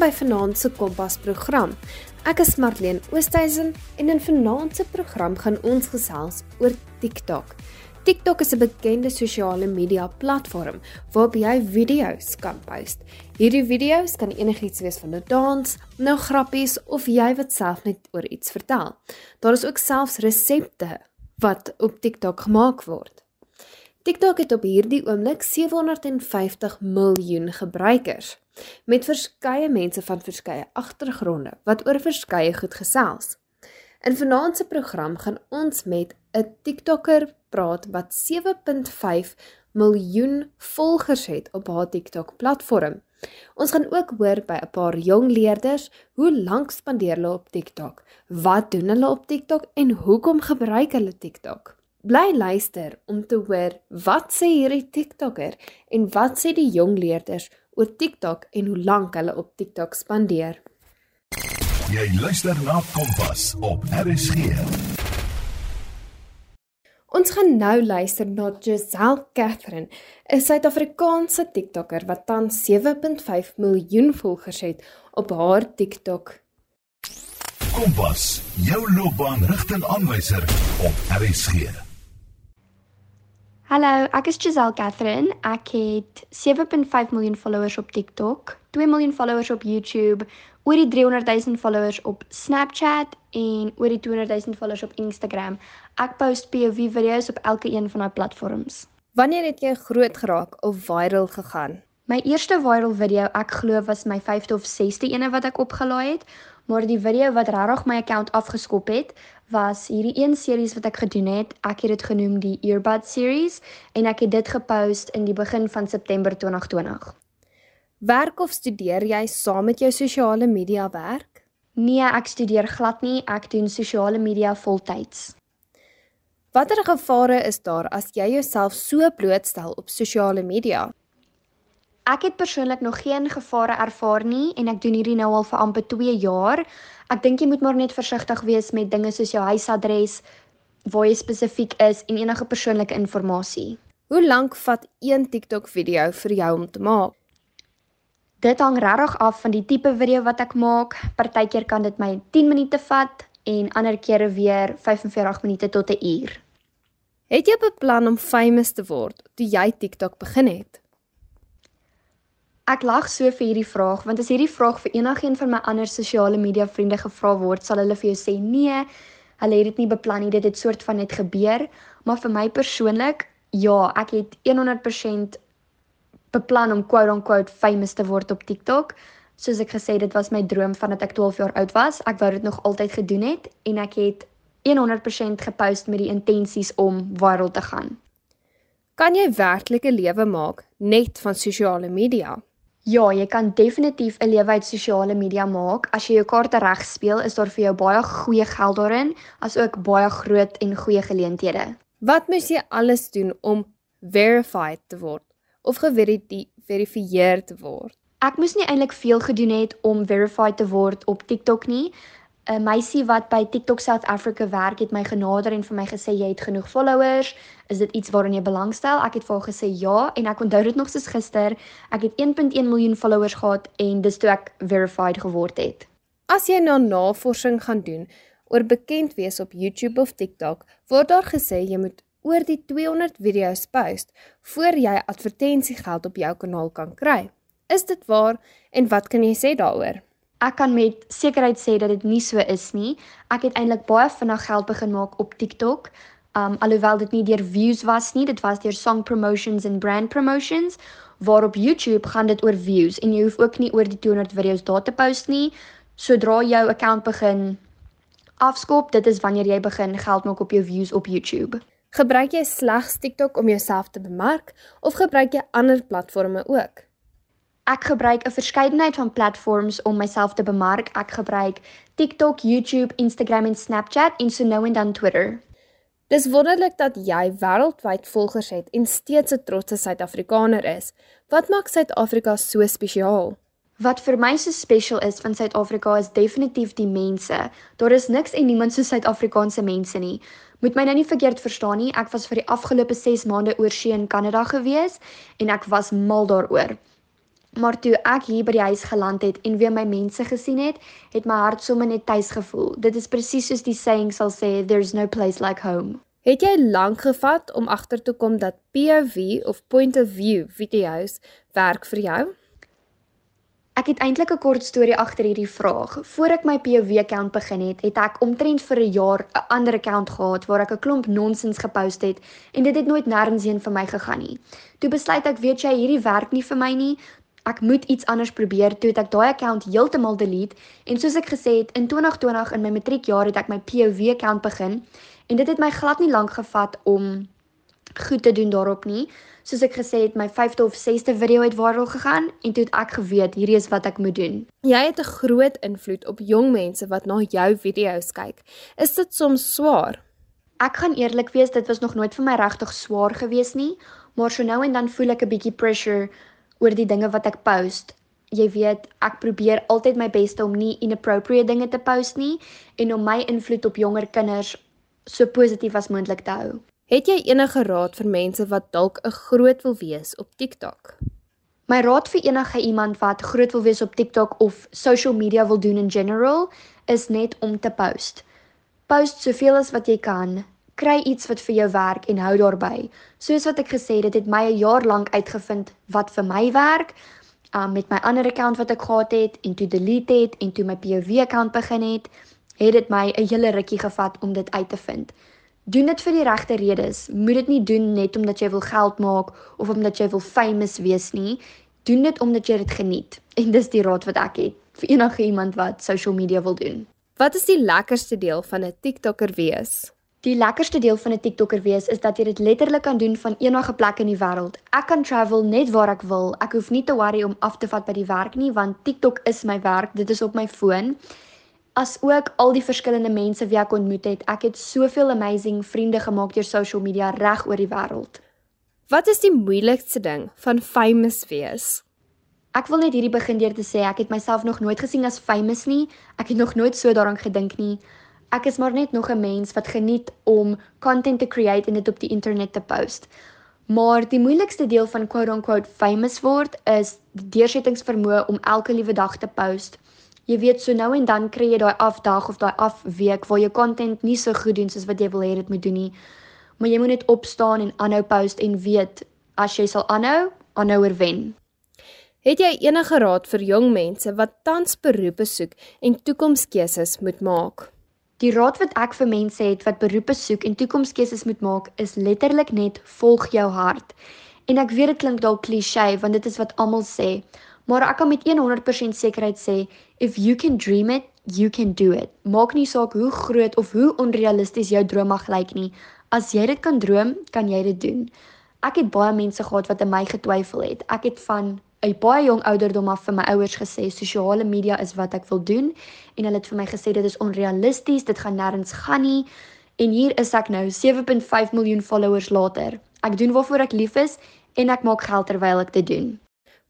by Vanaand se Kompas program. Ek is Marlene Oosthuizen en in Vanaand se program gaan ons gesels oor TikTok. TikTok is 'n bekende sosiale media platform waarop jy video's kan post. Hierdie video's kan enigiets wees van 'n dans, nou grappies of jy wat self net oor iets vertel. Daar is ook selfs resepte wat op TikTok gemaak word. TikTok het op hierdie oomblik 750 miljoen gebruikers met verskeie mense van verskeie agtergronde wat oor verskeie goed gesels. In vanaand se program gaan ons met 'n TikToker praat wat 7.5 miljoen volgers het op haar TikTok platform. Ons gaan ook hoor by 'n paar jong leerders hoe lank spandeer hulle op TikTok, wat doen hulle op TikTok en hoekom gebruik hulle TikTok. Bly luister om te hoor wat sê hierdie TikToker en wat sê die jong leerders oor TikTok en hoe lank hulle op TikTok spandeer. Jy luister na Kompas op RSG. Ons gaan nou luister na Giselle Catherine, 'n Suid-Afrikaanse TikToker wat tans 7.5 miljoen volgers het op haar TikTok. Kompas, jou loopbaanrigtingaanwyser op RSG. Hallo, ek is Giselle Catherine. Ek het 7.5 miljoen followers op TikTok, 2 miljoen followers op YouTube, oor die 300 000 followers op Snapchat en oor die 200 000 followers op Instagram. Ek post POV video's op elke een van daai platforms. Wanneer het jy groot geraak of viral gegaan? My eerste viral video, ek glo was my 5de of 6de ene wat ek opgelaai het, maar die video wat regtig my account afgeskop het, was hierdie een series wat ek gedoen het. Ek het dit genoem die Earbud series en ek het dit gepost in die begin van September 2020. Werk of studeer jy saam met jou sosiale media werk? Nee, ek studeer glad nie. Ek doen sosiale media voltyds. Watter gevare is daar as jy jouself so blootstel op sosiale media? Ek het persoonlik nog geen gevare ervaar nie en ek doen hierdie nou al vir amper 2 jaar. Ek dink jy moet maar net versigtig wees met dinge soos jou huisadres, waar jy spesifiek is en enige persoonlike inligting. Hoe lank vat een TikTok video vir jou om te maak? Dit hang regtig af van die tipe video wat ek maak. Partykeer kan dit my 10 minute vat en ander kere weer 45 minute tot 'n uur. Het jy beplan om famous te word toe jy TikTok begin het? Ek lag so vir hierdie vraag want as hierdie vraag vir enigiemand van my ander sosiale media vriende gevra word, sal hulle vir jou sê nee, hulle het dit nie beplan nie, dit het soort van net gebeur. Maar vir my persoonlik, ja, ek het 100% beplan om quote unquote famous te word op TikTok. Soos ek gesê dit was my droom vandat ek 12 jaar oud was. Ek wou dit nog altyd gedoen het en ek het 100% gepost met die intensies om viral te gaan. Kan jy werklik 'n lewe maak net van sosiale media? Ja, jy kan definitief 'n lewe uit sosiale media maak. As jy jou kaarte reg speel, is daar vir jou baie goeie geld daarin, asook baie groot en goeie geleenthede. Wat moet jy alles doen om verified te word of geverifieer te word? Ek moes nie eintlik veel gedoen het om verified te word op TikTok nie. 'n meisie wat by TikTok South Africa werk het my genader en vir my gesê jy het genoeg followers. Is dit iets waaraan jy belangstel? Ek het vir haar gesê ja en ek onthou dit nog soos gister. Ek het 1.1 miljoen followers gehad en dis toe ek verified geword het. As jy nou navorsing gaan doen oor bekend wees op YouTube of TikTok, word daar gesê jy moet oor die 200 video's post voor jy advertensiegeld op jou kanaal kan kry. Is dit waar en wat kan jy sê daaroor? Ek kan met sekerheid sê dat dit nie so is nie. Ek het eintlik baie vinnig geld begin maak op TikTok. Um alhoewel dit nie deur views was nie, dit was deur song promotions en brand promotions. Waar op YouTube gaan dit oor views en jy hoef ook nie oor die 200 video's daar te post nie. Sodra jou account begin afskop, dit is wanneer jy begin geld maak op jou views op YouTube. Gebruik jy slegs TikTok om jouself te bemark of gebruik jy ander platforms ook? Ek gebruik 'n verskeidenheid van platforms om myself te bemark. Ek gebruik TikTok, YouTube, Instagram en Snapchat en so nou en dan Twitter. Dis wonderlik dat jy wêreldwyd volgers het en steeds 'n trotse Suid-Afrikaner is. Wat maak Suid-Afrika so spesiaal? Wat vir my so spesiaal is van Suid-Afrika is definitief die mense. Daar is niks en niemand so Suid-Afrikaanse mense nie. Moet my nou nie verkeerd verstaan nie. Ek was vir die afgelope 6 maande oor see in Kanada gewees en ek was mal daaroor. Maar toe ek hier by die huis geland het en weer my mense gesien het, het my hart sommer net tuis gevoel. Dit is presies soos die saying sal sê, there's no place like home. Het jy lank gevat om agter te kom dat POV of point of view video's werk vir jou? Ek het eintlik 'n kort storie agter hierdie vraag. Voor ek my POV-account begin het, het ek omtrent vir 'n jaar 'n ander account gehad waar ek 'n klomp nonsens gepost het en dit het nooit nêrens heen vir my gegaan nie. Toe besluit ek, weet jy, hierdie werk nie vir my nie. Ek moet iets anders probeer. Toe ek daai account heeltemal delete en soos ek gesê het, in 2020 in my matriekjaar het ek my POV-account begin en dit het my glad nie lank gevat om goed te doen daarop nie. Soos ek gesê het, my 5de of 6de video het viral gegaan en toe het ek geweet hierdie is wat ek moet doen. Jy het 'n groot invloed op jong mense wat na jou video's kyk. Is dit soms swaar? Ek gaan eerlik wees, dit was nog nooit vir my regtig swaar gewees nie, maar so nou en dan voel ek 'n bietjie pressure oor die dinge wat ek post. Jy weet, ek probeer altyd my bes om nie inappropriate dinge te post nie en om my invloed op jonger kinders so positief as moontlik te hou. Het jy enige raad vir mense wat dalk 'n groot wil wees op TikTok? My raad vir enige iemand wat groot wil wees op TikTok of social media wil doen in general is net om te post. Post soveel as wat jy kan. Kry iets wat vir jou werk en hou daarby. Soos wat ek gesê het, dit het my 'n jaar lank uitgevind wat vir my werk. Um met my ander account wat ek gehad het en toe delete het en toe my POV account begin het, het dit my 'n hele rukkie gevat om dit uit te vind. Doen dit vir die regte redes. Moet dit nie doen net omdat jy wil geld maak of omdat jy wil famous wees nie. Doen dit omdat jy dit geniet. En dis die raad wat ek het vir enige iemand wat social media wil doen. Wat is die lekkerste deel van 'n TikToker wees? Die lekkerste deel van 'n TikToker wees is dat jy dit letterlik kan doen van enige plek in die wêreld. Ek kan travel net waar ek wil. Ek hoef nie te worry om af te vat by die werk nie want TikTok is my werk. Dit is op my foon as ook al die verskillende mense wie ek ontmoet het. Ek het soveel amazing vriende gemaak deur social media reg oor die wêreld. Wat is die moeilikste ding van famous wees? Ek wil net hierdie begin deur te sê ek het myself nog nooit gesien as famous nie. Ek het nog nooit so daaraan gedink nie. Ek is maar net nog 'n mens wat geniet om content te create en dit op die internet te post. Maar die moeilikste deel van quote unquote famous word is die deursettingsvermoë om elke liewe dag te post jy weet so nou en dan kry jy daai afdag of daai afweek waar jou content nie so goed doen soos wat jy wil hê dit moet doen nie. Maar jy moet net opstaan en aanhou post en weet as jy sal aanhou, aanhouer wen. Het jy enige raad vir jong mense wat tans beroepe soek en toekomskeuses moet maak? Die raad wat ek vir mense het wat beroepe soek en toekomskeuses moet maak is letterlik net volg jou hart. En ek weet dit klink dalk klise want dit is wat almal sê, maar ek kan met 100% sekerheid sê if you can dream it, you can do it. Maak nie saak hoe groot of hoe onrealisties jou droom mag lyk nie. As jy dit kan droom, kan jy dit doen. Ek het baie mense gehad wat in my getwyfel het. Ek het van 'n baie jong ouderdom af vir my ouers gesê sosiale media is wat ek wil doen en hulle het vir my gesê dit is onrealisties, dit gaan nêrens gaan nie. En hier is ek nou 7.5 miljoen followers later. Ek doen waarvoor ek lief is en ek maak geld terwyl ek dit doen.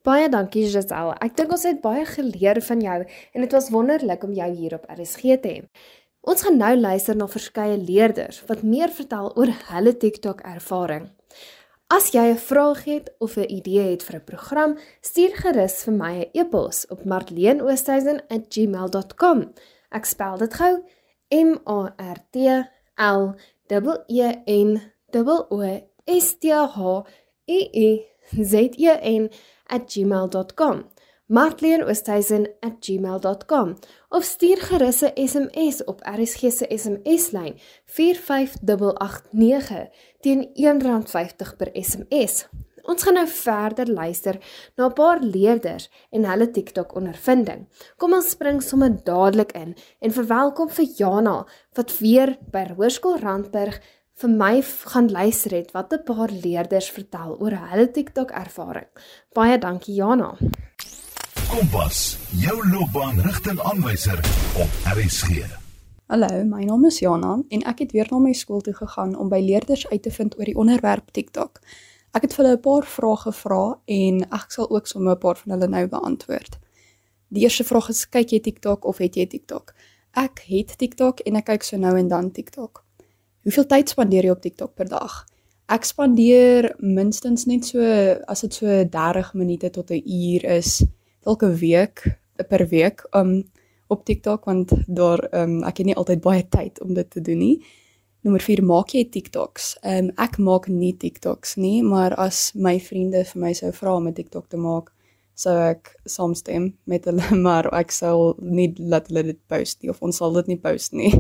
Baie dankie Giselle. Ek dink ons het baie geleer van jou en dit was wonderlik om jou hier op RSG te hê. Ons gaan nou luister na verskeie leerders wat meer vertel oor hulle TikTok ervaring. As jy 'n vraag het of 'n idee het vir 'n program, stuur gerus vir my 'n e-pos op marleenoosthuizen@gmail.com. Ek spel dit gou: M A R T L E N O S T H E E Z E N @gmail.com martleenoosthuizen@gmail.com of stuur gerus 'n SMS op RSG se SMS-lyn 45889 teen R1.50 per SMS. Ons gaan nou verder luister na 'n paar leerders en hulle TikTok ondervinding. Kom ons spring sommer dadelik in en verwelkom vir Jana wat weer by Hoërskool Randburg vir my gaan luister het wat 'n paar leerders vertel oor hulle TikTok ervaring. Baie dankie Jana. Kompas, jou loopbaanrigtingaanwyser op RSG. Hallo, my naam is Jana en ek het weer na my skool toe gegaan om by leerders uit te vind oor die onderwerp TikTok. Ek het vir hulle 'n paar vrae gevra en ek sal ook sommer 'n paar van hulle nou beantwoord. Die eerste vraag is: kyk jy TikTok of het jy TikTok? Ek het TikTok en ek kyk so nou en dan TikTok. Hoeveel tyd spandeer jy op TikTok per dag? Ek spandeer minstens net so as dit so 30 minute tot 'n uur is elke week per week um op TikTok want daar um ek het nie altyd baie tyd om dit te doen nie. Nommer 4 maak jy TikToks. Um ek maak nie TikToks nie, maar as my vriende vir my sou vra om 'n TikTok te maak, sou ek saamstem met hulle, maar ek sal nie laat hulle dit post nie of ons sal dit nie post nie.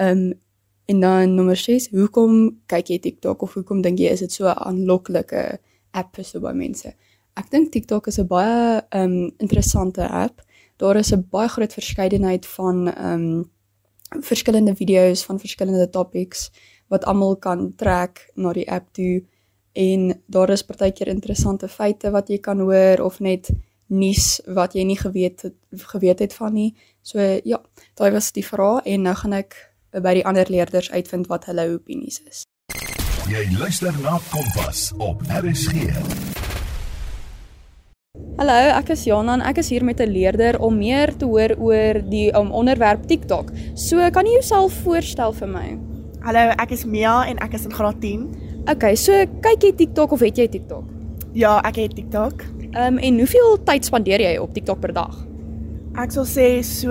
Um en dan nommer 6, hoekom kyk jy TikTok of hoekom dink jy is dit so 'n aanloklike app vir so baie mense? Ek dink TikTok is 'n baie um interessante app. Daar is 'n baie groot verskeidenheid van um verskillende video's van verskillende topics wat almal kan trek na die app toe en daar is partykeer interessante feite wat jy kan hoor of net nuus wat jy nie geweet het geweet het van nie. So ja, daai was die vraag en nou gaan ek by die ander leerders uitvind wat hulle opinies is. Jy luister na Kompas op RSG. Hallo, ek is Jana en ek is hier met 'n leerder om meer te hoor oor die um, onderwerp TikTok. So, kan jy jouself voorstel vir my? Hallo, ek is Mia en ek is in graad 10. Okay, so kyk jy TikTok of het jy TikTok? Ja, ek het TikTok. Ehm um, en hoeveel tyd spandeer jy op TikTok per dag? Ek sal sê so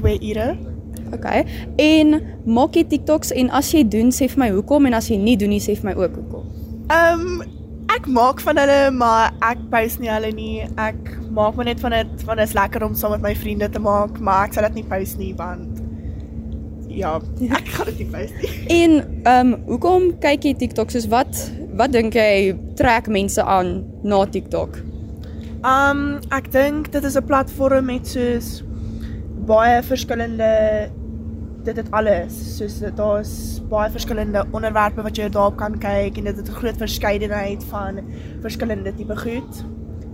2 ure. Okay. En maak jy TikToks en as jy doen, sê vir my hoekom en as jy nie doen nie, sê vir my ook hoekom. Ehm um, ek maak van hulle, maar ek post nie hulle nie. Ek maak maar net van dit van dit is lekker om saam met my vriende te maak, maar ek sal dit nie post nie want ja, ek gaan dit nie post nie. En ehm um, hoekom kyk jy TikTok soos wat wat dink jy trek mense aan na TikTok? Um ek dink dit is 'n platform met soos baie verskillende dit het alles. Soos daar's baie verskillende onderwerpe wat jy daarop kan kyk en dit het 'n groot verskeidenheid van verskillende tipe goed.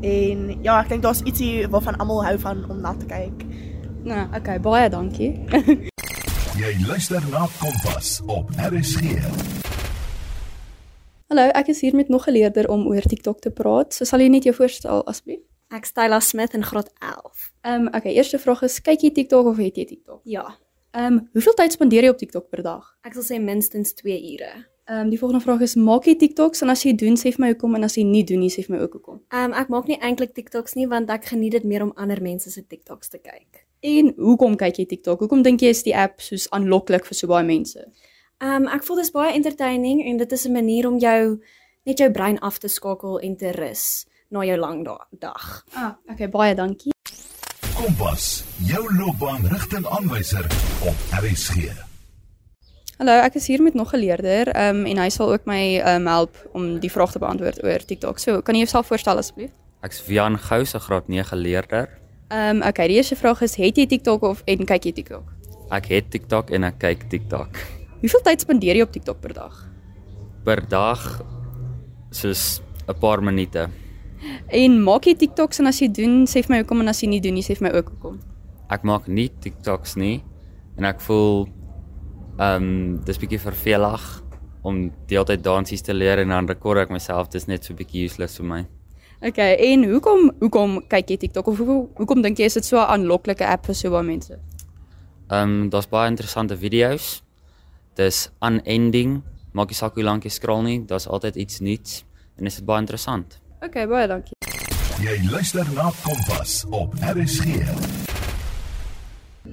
En ja, ek dink daar's ietsie waarvan almal hou van om na te kyk. Nou, okay, baie dankie. Jy luister na Kompas op RSG. Hallo, ek is hier met nog 'n leerder om oor TikTok te praat. So sal jy net jou voorstel asseblief? Ek Styla Smith in graad 11. Ehm um, okay, eerste vraag is kyk jy TikTok of het jy TikTok? Ja, Ehm um, hoeveel tyd spandeer jy op TikTok per dag? ek sal sê minstens 2 ure. Ehm um, die volgende vraag is maak jy TikToks en as jy doen sê vir my hoekom en as jy nie doen nie sê vir my ook hoekom. Ehm um, ek maak nie eintlik TikToks nie want ek geniet dit meer om ander mense se TikToks te kyk. En hoekom kyk jy TikTok? Hoekom dink jy is die app soos aanloklik vir so baie mense? Ehm um, ek voel dis baie entertaining en dit is 'n manier om jou net jou brein af te skakel en te rus na jou lang da dag. Ah, okay, baie dankie. Kompas, jou loopbaanrigtingaanwyser op RSG. Hallo, ek is hier met nog 'n leerder, ehm um, en hy sal ook my ehm um, help om die vraag te beantwoord oor TikTok. So, kan jy jouself voorstel asseblief? Ek's Vian Gous, 'n graad 9 leerder. Ehm um, okay, die eerste vraag is het jy TikTok of en kyk jy TikTok? Ek het TikTok en ek kyk TikTok. Hoeveel tyd spandeer jy op TikTok per dag? Per dag soos 'n paar minute. En maak jy TikToks en as jy doen, sê vir my hoekom en as jy nie doen nie, sê vir my ook hoekom. Ek maak nie TikToks nie en ek voel ehm um, dis bietjie vervelig om die hele tyd dansies te leer en dan rekord ek myself. Dis net so bietjie useless vir my. Okay, en hoekom hoekom kyk jy TikTok of hoekom hoekom dink jy is dit so 'n aanloklike app vir so baie mense? Ehm um, daar's baie interessante video's. Dis unending. Maak nie saak hoe lank jy scroll nie, daar's altyd iets nuuts en dit is baie interessant. Okay, baie dankie. Jy luister na Kompas op RSG.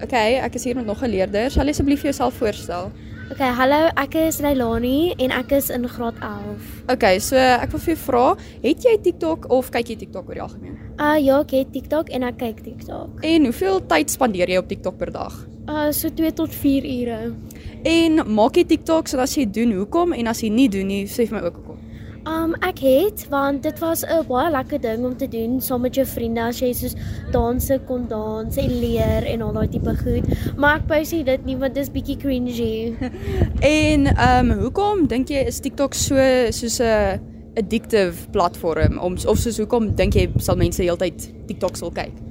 Okay, ek is hier met nog 'n leerder. Sal jy asseblief jouself voorstel? OK, hallo, ek is Leilani en ek is in graad 11. Okay, so ek wil vir jou vra, het jy TikTok of kyk jy TikTok oor die algemeen? Uh ja, ek het TikTok en ek kyk TikTok. En hoeveel tyd spandeer jy op TikTok per dag? Uh so 2 tot 4 ure. En maak jy TikToks en as jy doen, hoekom en as jy nie doen nie, sê vir my ook hoekom. Um ek het want dit was 'n baie lekker ding om te doen saam met jou vriende as jy soos danse kon dans en leer en al daai tipe goed. Maar ek post nie dit nie want dit is bietjie cringy. En um, hoekom dink jy is TikTok so soos 'n addictive platform om of soos hoekom dink jy sal mense heeltyd TikTok sal kyk?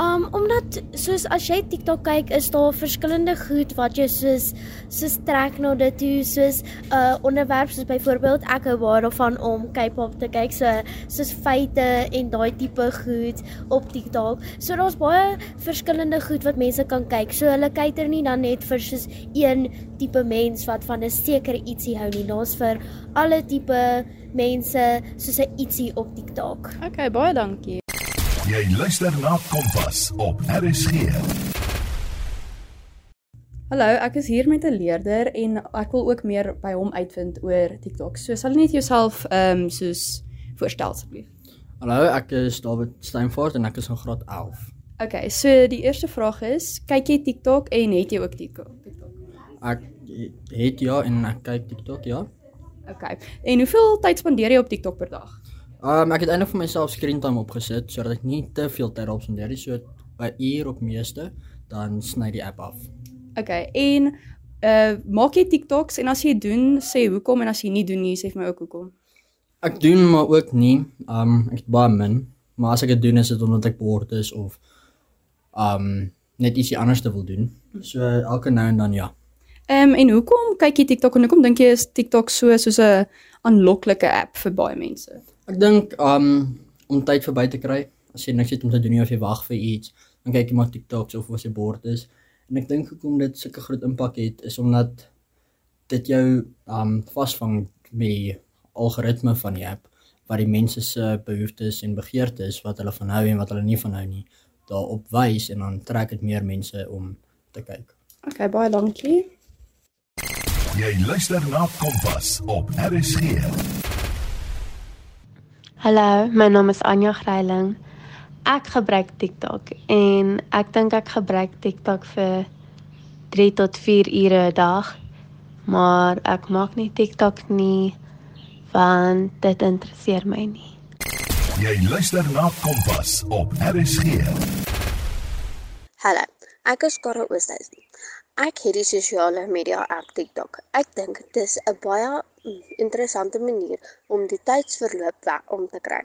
Um omdat soos as jy TikTok kyk, is daar verskillende goed wat jy soos soos trek na dit toe, soos 'n uh, onderwerp soos byvoorbeeld ek hou baie daarvan om K-pop te kyk, so soos feite en daai tipe goed op TikTok. So daar's baie verskillende goed wat mense kan kyk. So hulle kyker nie dan net vir soos een tipe mens wat van 'n sekere ietsie hou nie. Daar's vir alle tipe mense soos 'n ietsie op TikTok. Okay, baie dankie. Jy luister na Kompas op RSG. Hallo, ek is hier met 'n leerder en ek wil ook meer by hom uitvind oor TikTok. So sal jy net jouself ehm um, soos voorstel asseblief. Hallo, ek is David Steinfort en ek is in graad 11. Okay, so die eerste vraag is, kyk jy TikTok en het jy ook TikTok? TikTok. Ek het ja en ek kyk TikTok ja. Okay. En hoeveel tyd spandeer jy op TikTok per dag? Um ek het eintlik vir myself screen time opgesit sodat ek nie te veel tyd daarop spandeer nie. So by uur op meeste dan sny die app af. Okay. En uh maak jy TikToks en as jy doen, sê hoekom en as jy nie doen nie, sê vir my ook hoekom. Ek doen maar ook nie. Um ek het baie min, maar as ek dit doen is dit omdat ek bored is of um net ietsie anders te wil doen. So elke nou en dan ja. Ehm um, en hoekom kyk jy TikTok en hoekom dink jy is TikTok so soos 'n aanloklike app vir baie mense? Ek dink um om tyd verby te kry. As jy niks het om te doen nie of jy wag vir iets, dan kyk jy maar TikToks of as jy bored is. En ek dink hoekom dit sulke groot impak het is omdat dit jou um vasvang met die algoritme van die app wat die mense se behoeftes en begeertes wat hulle van hou en wat hulle nie van hou nie daarop wys en dan trek dit meer mense om te kyk. Okay, baie dankie. Jy luister na Kompas op RSG. Hallo, my naam is Anja Greiling. Ek gebruik TikTok en ek dink ek gebruik TikTok vir 3 tot 4 ure 'n dag. Maar ek maak nie TikTok nie want dit interesseer my nie. Jy luister na Kompas op RSG. Hallo, ek is Karel Oosthuizen. Ek het die sosiale media app TikTok. Ek dink dit is 'n baie interessante manier om die tydsverloop weg om te kry.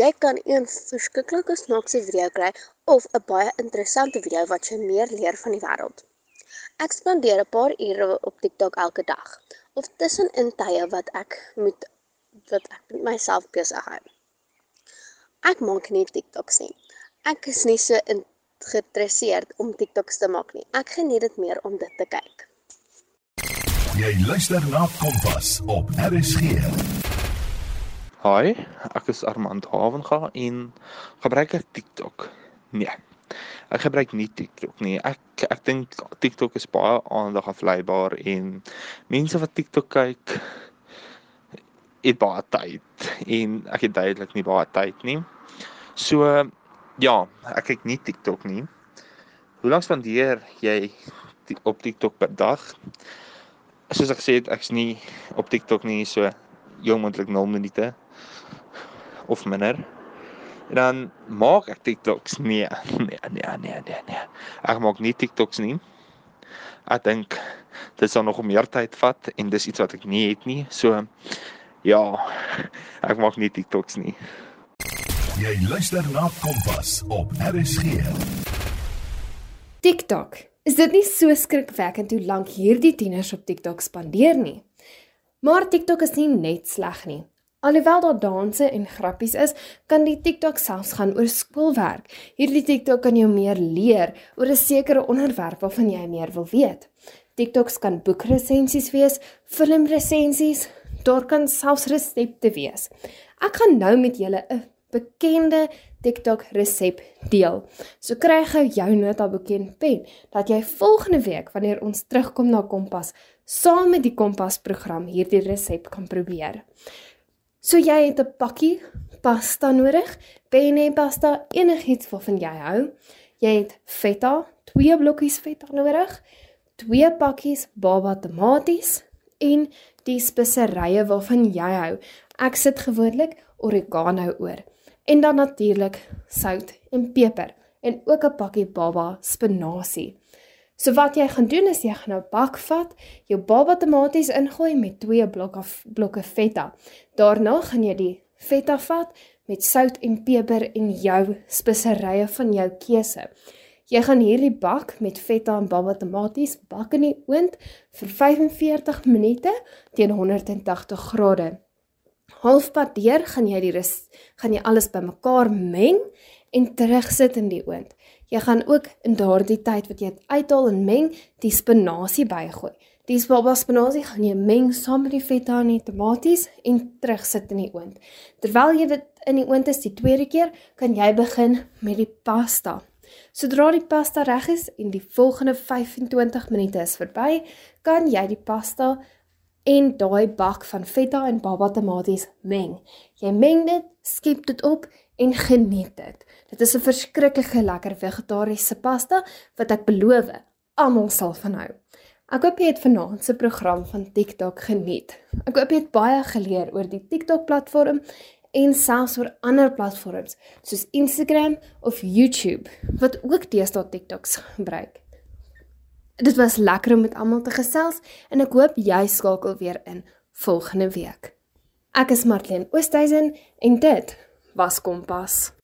Jy kan een verskriklike snaakse video kry of 'n baie interessante video wat jou meer leer van die wêreld. Ek spandeer 'n paar ure op TikTok elke dag of tussenin tye wat ek moet wat ek met myself besig hou. Ek maak nie TikToks nie. Ek is nie so in geïnteresseerd om TikToks te maak nie. Ek geniet dit meer om dit te kyk. Jy luister na Kompas op RSG. Hi, ek is Armand Havenga en gebruik ek TikTok? Nee. Ek gebruik nie TikTok nie. Ek ek dink TikTok is baie aandag afleibaar en mense wat TikTok kyk het baie tyd en ek het duidelik nie baie tyd nie. So ja, ek kyk nie TikTok nie. Hoe lank spandeer jy op TikTok per dag? Soos ek gesê het, ek's nie op TikTok nie, so jong moontlik 0 minute of minder. En dan maak ek TikToks. Nee, nee, nee, nee, nee, nee. Ek maak nie TikToks nie. Ek dink dit sal nog meer tyd vat en dis iets wat ek nie het nie. So ja, ek maak nie TikToks nie. Jy luister na Kompas op RSG. TikTok. Is dit nie so skrikwekkend hoe lank hierdie tieners op TikTok spandeer nie? Maar TikTok is nie net sleg nie. Alhoewel daar danse en grappies is, kan die TikTok selfs gaan oor skoolwerk. Hierdie TikTok kan jou meer leer oor 'n sekere onderwerp waarvan jy meer wil weet. TikToks kan boekresensies wees, filmresensies, daar kan selfs resepte wees. Ek gaan nou met julle 'n bekende TikTok resep deel. So kry gou jou notaboekie en pen dat jy volgende week wanneer ons terugkom na Kompas, saam met die Kompas program hierdie resep kan probeer. So jy het 'n pakkie pasta nodig, penne pasta, enigiets waarvan jy hou. Jy het feta, 2 blokkies feta nodig, 2 pakkies baba tomaties en die speserye waarvan jy hou. Ek sit gewoonlik oregano oor en dan natuurlik sout en peper en ook 'n pakkie baba spinasie. So wat jy gaan doen is jy gaan nou bak vat, jou baba tomaties ingooi met twee blokke blokke feta. Daarna gaan jy die feta vat met sout en peper en jou speserye van jou keuse. Jy gaan hierdie bak met feta en baba tomaties bak in die oond vir 45 minute teen 180 grade. Halfpad deur gaan jy die res, gaan jy alles bymekaar meng en terugsit in die oond. Jy gaan ook in daardie tyd wat jy dit uithaal en meng, die spinasie bygooi. Die baba spinasie gaan jy meng saam met die feta en die tomaties en terugsit in die oond. Terwyl jy dit in die oond is die tweede keer, kan jy begin met die pasta. Sodra die pasta reg is en die volgende 25 minute is verby, kan jy die pasta en daai bak van feta en baba tomaties meng. Jy meng dit, skep dit op en geniet dit. Dit is 'n verskriklike lekker vegetariese pasta wat ek beloof almal sal van hou. Ek hoop jy het vanaand se program van TikTok geniet. Ek hoop jy het baie geleer oor die TikTok platform en selfs oor ander platforms soos Instagram of YouTube wat ook deesdae TikToks gebruik. Dit was lekker om met almal te gesels en ek hoop jy skakel weer in volgende week. Ek is Marlene Oosthuizen en dit was Kompas.